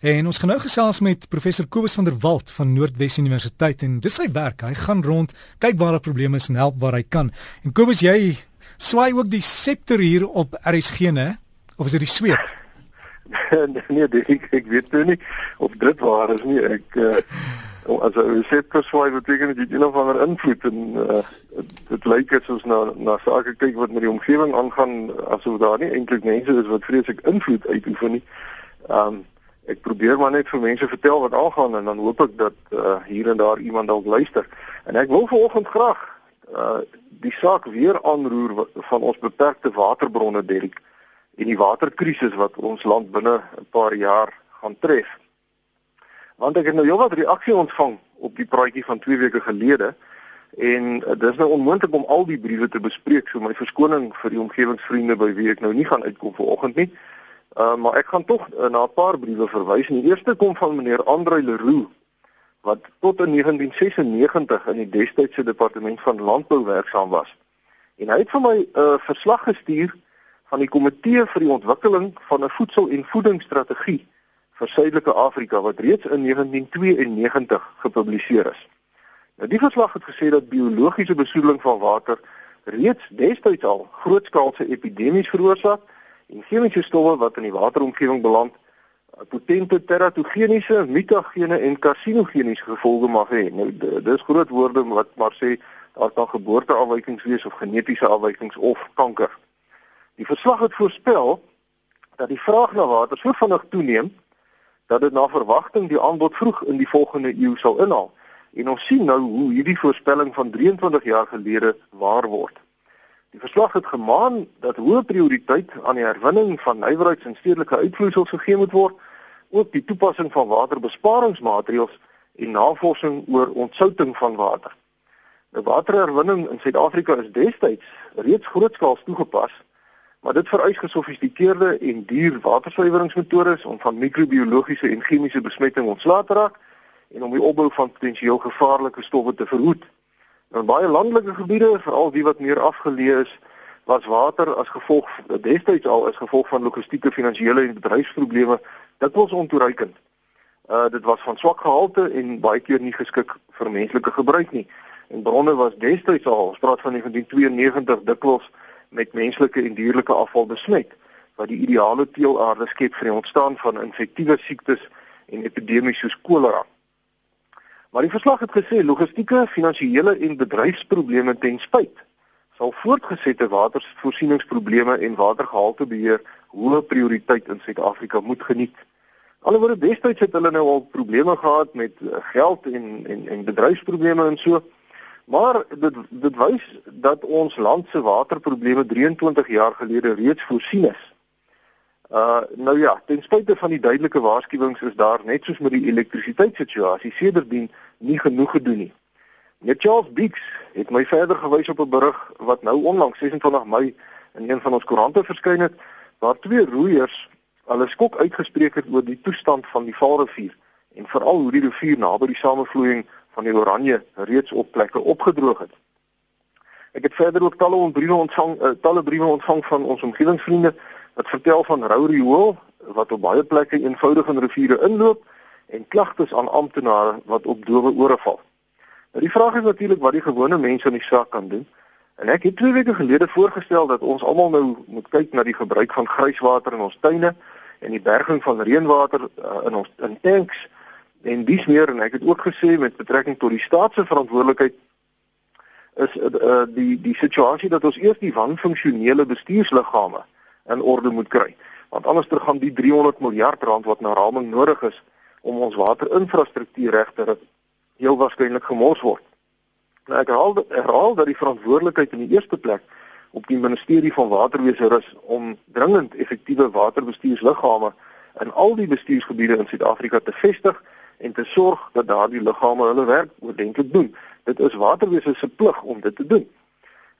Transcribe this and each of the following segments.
En ons gaan nou gesels met professor Kobus van der Walt van Noordwes Universiteit en dis sy werk. Hy gaan rond, kyk waar daar probleme is en help waar hy kan. En Kobus, jy swaai ook die septer hier op RSG, né? Of is dit die sweep? nee, dit, ek ek weet nou nie of dit waar is nie. Ek uh, as 'n septer swaai beteken dit een of ander invloed en uh, dit lyk asof na na sake kyk wat met die omgewing aangaan asof daar nie eintlik mense is wat vreeslik invloed uitoefen nie. Ehm um, ek probeer maar net vir mense vertel wat aangaan en dan hoop ek dat uh, hier en daar iemand dalk luister. En ek wil vanoggend graag uh die saak weer aanroer van ons beperkte waterbronne Derek en die waterkrisis wat ons land binne 'n paar jaar gaan tref. Want ek het nou heelwat reaksie ontvang op die praatjie van 2 weke gelede en uh, dis nou onmoontlik om al die briewe te bespreek so my verskoning vir die omgewingsvriende by wie ek nou nie gaan uitkom vanoggend nie. Uh, maar ek gaan tog uh, na 'n paar briewe verwys. Die eerste kom van meneer Andre Leroux wat tot in 1996 in die destydse departement van landbou werksaam was. En hy het vir my 'n uh, verslag gestuur van die komitee vir die ontwikkeling van 'n voedsel- en voedingsstrategie vir Suidelike Afrika wat reeds in 1992 gepubliseer is. Nou die verslag het gesê dat biologiese besoedeling van water reeds destyds al grootskaalse epidemies veroorsaak en chemiese stowwe wat in die wateromgewing beland eh, potente teratogeniese, mutagene en karsinogeniese gevolge mag hê. Nou dis groot woorde wat maar sê daar kan geboorteafwykings wees of genetiese afwykings of kanker. Die verslag het voorspel dat die vraag na water so vinnig toeneem dat dit na verwagting die aanbod vroeg in die volgende eeu sal inhaal. En ons sien nou hoe hierdie voorspelling van 23 jaar gelede waar word. Die verslag het gemaan dat hoë prioriteit aan die herwinning van nywerheids- en stedelike uitvloeisels gegee moet word, ook die toepassing van waterbesparingsmaatreëls en navorsing oor ontsouting van water. Die waterherwinning in Suid-Afrika is destyds reeds grootskaals toegepas, maar dit vereis gesofistikeerde en duur watersuiweringsmetodes om van microbiologiese en chemiese besmetting ontslae te raak en om die opbou van potensieel gevaarlike stowwe te verhoed. In baie landelike gebiede, veral die wat meer afgeleë is, was water as gevolg destyds al as gevolg van logistieke, finansiële en bedryfsprobleme dikwels ontoereikend. Uh dit was van swak gehalte en baie keer nie geskik vir menslike gebruik nie. En bronne was destyds al, ons praat van 1992 dikwels met menslike en dierlike afval besmet wat die ideale teelaarde skep vir die ontstaan van infektiewe siektes en epidemies soos kolera. Maar die verslag het gesê logistieke, finansiële en bedryfsprobleme ten spyt sal voortgesette watervoorsieningsprobleme en watergehaltebeheer hoë prioriteit in Suid-Afrika moet geniet. Alhoewel destyds het hulle nou al probleme gehad met eh, geld en en en bedryfsprobleme en so. Maar dit dit wys dat ons land se waterprobleme 23 jaar gelede reeds voorsien is. Uh nou ja, ten spyte van die duidelike waarskuwings is daar net soos met die elektrisiteitssituasie sedertdien nie genoeg gedoen nie. Net Charles Beeks het my verder gewys op 'n berig wat nou onlangs 26 Mei in een van ons koerante verskyn het waar twee roeiers hulle skok uitgespreek het oor die toestand van die Vaalrivier en veral hoe die rivier naby die samevloeiing van die Oranje reeds op plekke opgedroog het. Ek het verder ook talle briewe ontvang, uh, talle briewe ontvang van ons omgewingsvriende wat vertel van rou riool wat op baie plekke eenvoudig in riviere inloop en klagtes aan amptenare wat op dowe ore val. Nou die vraag is natuurlik wat die gewone mense in die saak kan doen. En ek het 2 weke gelede voorgestel dat ons almal nou moet kyk na die gebruik van grijswater in ons tuine en die berging van reënwater uh, in ons in tanks en dis meer en ek het ook gesê met betrekking tot die staat se verantwoordelikheid is uh, die die situasie dat ons eers die wanfunksionele bestuursliggame in orde moet kry. Want anders ter gaan die 300 miljard rand wat na raming nodig is om ons waterinfrastruktuur reg te ry, heel waarskynlik gemors word. Nou ek herhaal, herhaal dat die verantwoordelikheid in die eerste plek op die ministerie van waterwese rus om dringend effektiewe waterbestuursliggame in al die bestuursgebiede in Suid-Afrika te vestig en te sorg dat daardie liggame hulle werk oordentlik doen. Dit is waterwese se plig om dit te doen.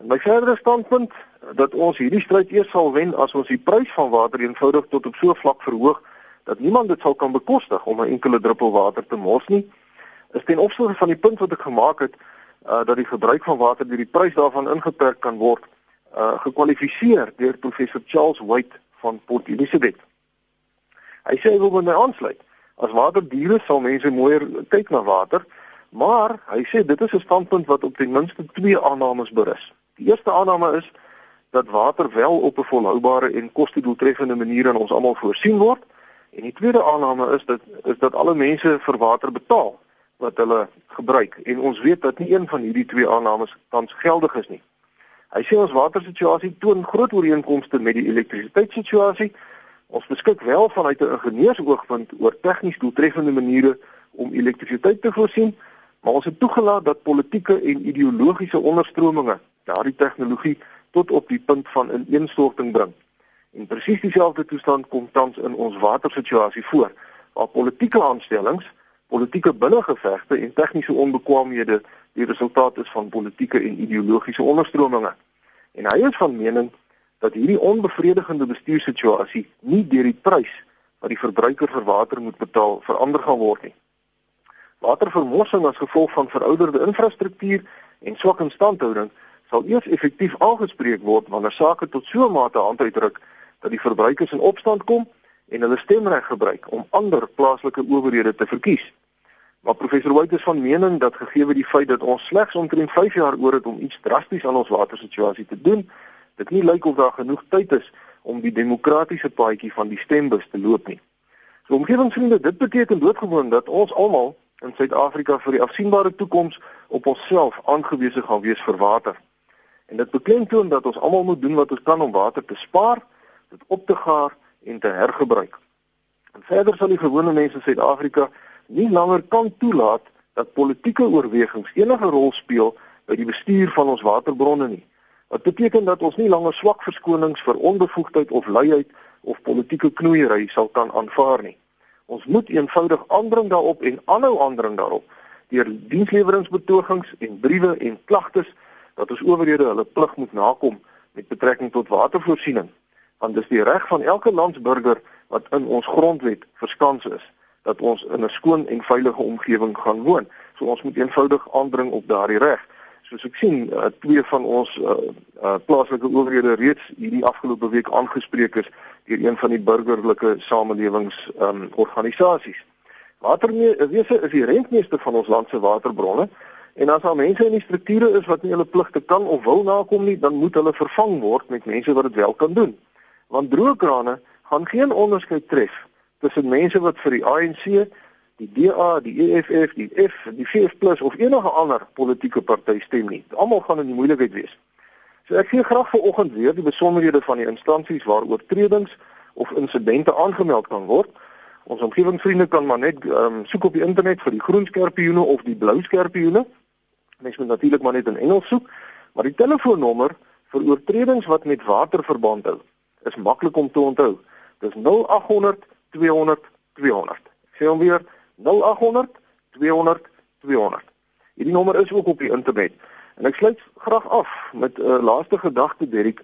My verdere standpunt dat ons hierdie stryd eers sal wen as ons die prys van water eenvoudig tot op so 'n vlak verhoog dat niemand dit sal kan bekostig om 'n enkele druppel water te mors nie. Is ten opsigte van die punt wat ek gemaak het uh, dat die gebruik van water deur die prys daarvan ingeperk kan word, uh, gekwalifiseer deur professor Charles White van Port Elizabeth. Hy sê hy wil by my aansluit. As waterdiere sal mense mooier kyk na water, maar hy sê dit is 'n standpunt wat op ten minste twee aannames berus. Die eerste aanname is dat water wel op 'n volhoubare en kostedoeltreffende manier aan ons almal voorsien word. En die tweede aanname is dat is dat alle mense vir water betaal wat hulle gebruik en ons weet dat nie een van hierdie twee aannames tans geldig is nie. Hy sê ons watersituasie toon groot ooreenkomste met die elektrisiteitssituasie. Ons beskik wel vanuit 'n ingenieursoogpunt oor tegnies doeltreffende maniere om elektrisiteit te voorsien, maar ons het toegelaat dat politieke en ideologiese onderstrominge daardie tegnologie tot op die punt van ineenstorting bring. En presies dieselfde toestand kom tans in ons watersituasie voor, waar politieke aanstellings, politieke binnengevegte en tegniese onbekwaamhede die resultaat is van politieke en ideologiese onderstrominge. En hy is van mening dat hierdie onbevredigende bestuursituasie nie deur die prys wat die verbruiker vir water moet betaal verander gaan word nie. Watervermorsing as gevolg van verouderde infrastruktuur en swak instandhouding sal eers effektief aangespreek word wanneer sake tot so 'n mate aanduidruk dat die verbruikers in opstand kom en hulle stemreg gebruik om ander plaaslike owerhede te verkies. Maar professor White is van mening dat gegee die feit dat ons slegs omtrent 5 jaar oor het om iets drasties aan ons watersituasie te doen, dit nie lyk of daar genoeg tyd is om die demokratiese paadjie van die stembus te loop nie. So omgewingsvriende, dit beteken doodgewoon dat ons almal in Suid-Afrika vir die afsienbare toekoms op onsself aangewese gaan wees vir water. En dit beklemtoon dat ons almal moet doen wat ons kan om water te spaar, dit op te gaar en te hergebruik. En verder sal die gewone mense in Suid-Afrika nie langer kan toelaat dat politieke oorwegings enige rol speel by die bestuur van ons waterbronne nie. Wat beteken dat ons nie langer swak verskonings vir onbevoegdheid of luiheid of politieke knoeiery sal kan aanvaar nie. Ons moet eenvoudig aandring daarop en aanhou aandring daarop deur diensleweringsbetogings en briewe en klagtes dat ons owerhede hulle plig moet nakom met betrekking tot watervoorsiening want dis die reg van elke landsburger wat in ons grondwet verskans is dat ons in 'n skoon en veilige omgewing gaan woon. So ons moet eenvoudig aandring op daardie reg. Soos ek sien, uh, twee van ons uh, uh, plaaslike owerhede reeds hierdie afgelope week aangespreek is deur een van die burgerlike samelewings um, organisasies. Waterwese is die rentmeester van ons land se waterbronne En as daar mense in die strukture is wat nie hulle pligte kan of wil nakom nie, dan moet hulle vervang word met mense wat dit wel kan doen. Want droë krane gaan geen onderskeid tref tussen mense wat vir die ANC, die DA, die EFF, die F, die VF+ of enige ander politieke party stem nie. Almal gaan in die moeilikheid wees. So ek gee graag vanoggend weer die besonderhede van die instansies waar oortredings of insidente aangemeld kan word. Ons omgewingsvriende kan maar net um, soek op die internet vir die groen skerpioene of die blou skerpioene. Mens moet natuurlik maar net in Engels soek, maar die telefoonnommer vir oortredings wat met water verband hou, is maklik om te onthou. Dis 0800 200 200. Sê hom weer 0800 200 200. Hierdie nommer is ook op die internet. En ek sluit graag af met 'n uh, laaste gedagte, Derek.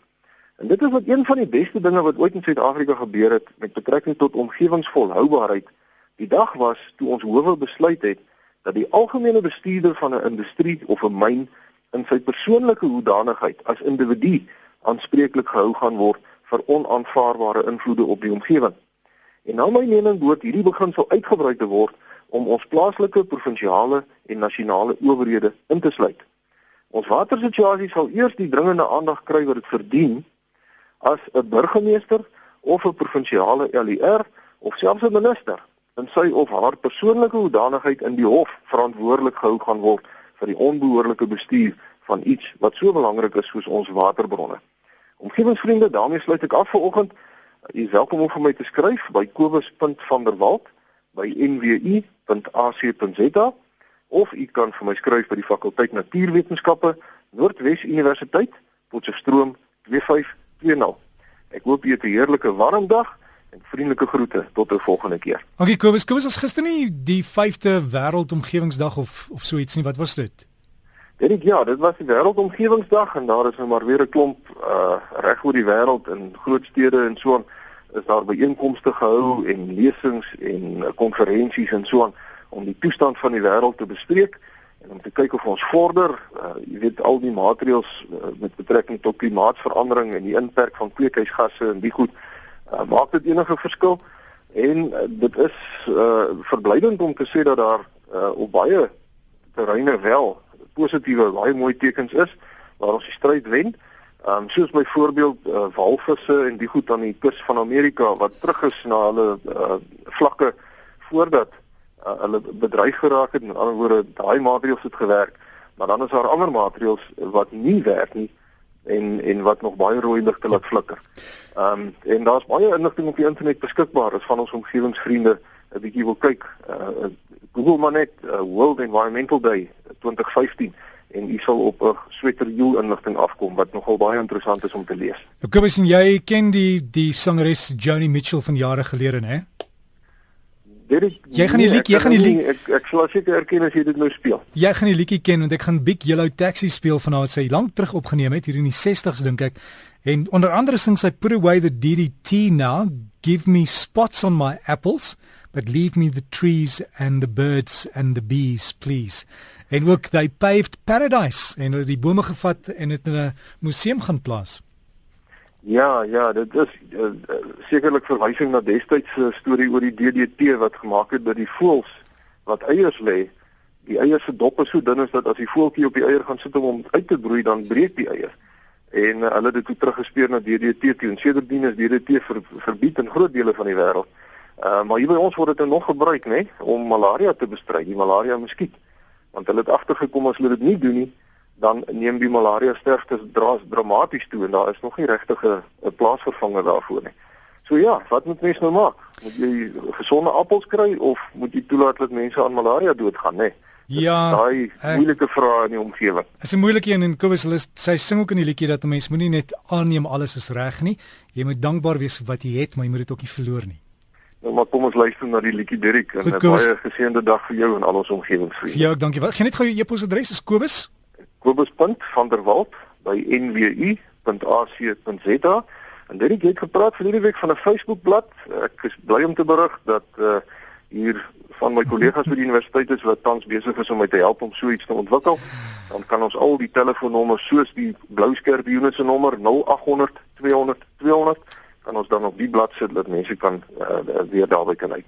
En dit is wat een van die beste dinge wat ooit in Suid-Afrika gebeur het met betrekking tot omgewingsvolhoubaarheid. Die dag was toe ons howe besluit het dat die algemene bestuurder van 'n industrie of 'n myn in sy persoonlike hoedanigheid as individu aanspreeklik gehou gaan word vir onaanvaarbare invloede op die omgewing. En nou my mening behoort hierdie beginsel uitgebrei te word om ons plaaslike, provinsiale en nasionale owerhede in te sluit. Ons watersituasie sal eers die dringende aandag kry wat dit verdien as 'n burgemeester of 'n provinsiale LER of selfs 'n minister in sy of haar persoonlike hoedanigheid in die hof verantwoordelik gehou gaan word vir die onbehoorlike bestuur van iets wat so belangrik is soos ons waterbronne. Omgewingsvriende, daarmee sluit ek af vir oggend. U is welkom om vir my te skryf by kobus.vanderwalt@nwu.ac.za of u kan vir my skryf by die fakulteit Natuurwetenskappe, Noordwes Universiteit, Potchefstroom 2520. Ek hoop u het 'n heerlike warm dag en vriendelike groete tot 'n volgende keer. Dankie Kobus. Kobus was gister nie die 5de wêreldomgewingsdag of of so iets nie. Wat was dit? Dit is ja, dit was die wêreldomgewingsdag en daar is nou maar weer 'n klomp uh reg oor die wêreld in groot stede en so aan is daar byeenkomste gehou en lesings en uh, konferensies en so aan om die toestand van die wêreld te bespreek en om te kyk of ons vorder. Uh, jy weet al die maatreëls uh, met betrekking tot klimaatsverandering en die impak van kweekhuisgasse en die goed uh, maak dit enige verskil. En uh, dit is uh verblydend om te sê dat daar uh op baie terreine wel positiewe baie mooi tekens is waar ons die stryd wen. Ehm um, soos byvoorbeeld uh, walvisse en die goed aan die kus van Amerika wat terug is na hulle uh, vlakke voordat uh, hulle bedreig geraak het. Met ander woorde, daai maatreëls het gewerk, maar dan is daar ander maatreëls wat nie werk nie en en wat nog baie rooi ligte laat flikker. Ehm um, en daar's baie inligting op die internet beskikbaar as van ons omgewingsvriende 'n bietjie wil kyk. Uh, Google maar net uh, World Environmental Day 2015 en u sal op 'n sweterjoel inligting afkom wat nogal baie interessant is om te lees. Ek kom sien jy ken die die sangeres Joni Mitchell van jare gelede, né? Dit jy gaan die liedjie, jy gaan die liedjie ek ek sal seker erken as jy dit nou speel. Jy gaan die liedjie ken want ek gaan Big Yellow Taxi speel van haar sy lank terug opgeneem het hier in die 60s dink ek. En onder andere sing sy Put away the DDT now, give me spots on my apples, but leave me the trees and the birds and the bees please en ook they paved paradise en hulle die bome gevat en dit in 'n museum gaan plaas. Ja, ja, dit is uh, uh, sekerlik verwysing na destydse storie oor die DDT wat gemaak het by die voëls wat eiers lê. Die eiers se dop is so dun as dat as die voeltjie op die eier gaan sit om hom uit te broei, dan breek die eier. En uh, hulle het dit toe teruggespeer na DDT toe en sedertdien is DDT ver, verbied in groot dele van die wêreld. Uh, maar hier by ons word dit nog gebruik, né, nee, om malaria te bestry, die malaria muskiet want hulle het agtergekom as hulle dit nie doen nie dan neem die malaria sterftes dramaties toe en daar is nog nie regtig 'n plaasvervanger daarvoor nie. So ja, wat moet mense nou maak? Moet jy gesonde appels kry of moet jy toelaat dat mense aan malaria doodgaan, nê? Nee? Ja, daai moeilike vrae in die omgewing. Dit is 'n moeilike een en Kobus hulle sy sing ook in die liedjie dat 'n mens moenie net aanneem alles is reg nie. Jy moet dankbaar wees vir wat jy het, maar jy moet dit ook nie verloor nie. Nou maar kom ons luister na die liedjie Dirk en 'n baie geseënde dag vir jou en al ons omgewingsvriende. Jou, dankie. Wat gaan net gou jou e-posadres is Kobus? Kobus.vanderwalt@nwu.ac.za. En Dirk het gepraat vir hierdie week van 'n Facebookblad. Ek is bly om te berig dat uh hier van my kollegas by die universiteit is wat tans besig is om my te help om so iets te ontwikkel. Dan kan ons al die telefoonnommers soos die blou skerp unit se nommer 0800 200 200 kan ons dan op die bladsy dat mense kan uh, weer daarby kan uit.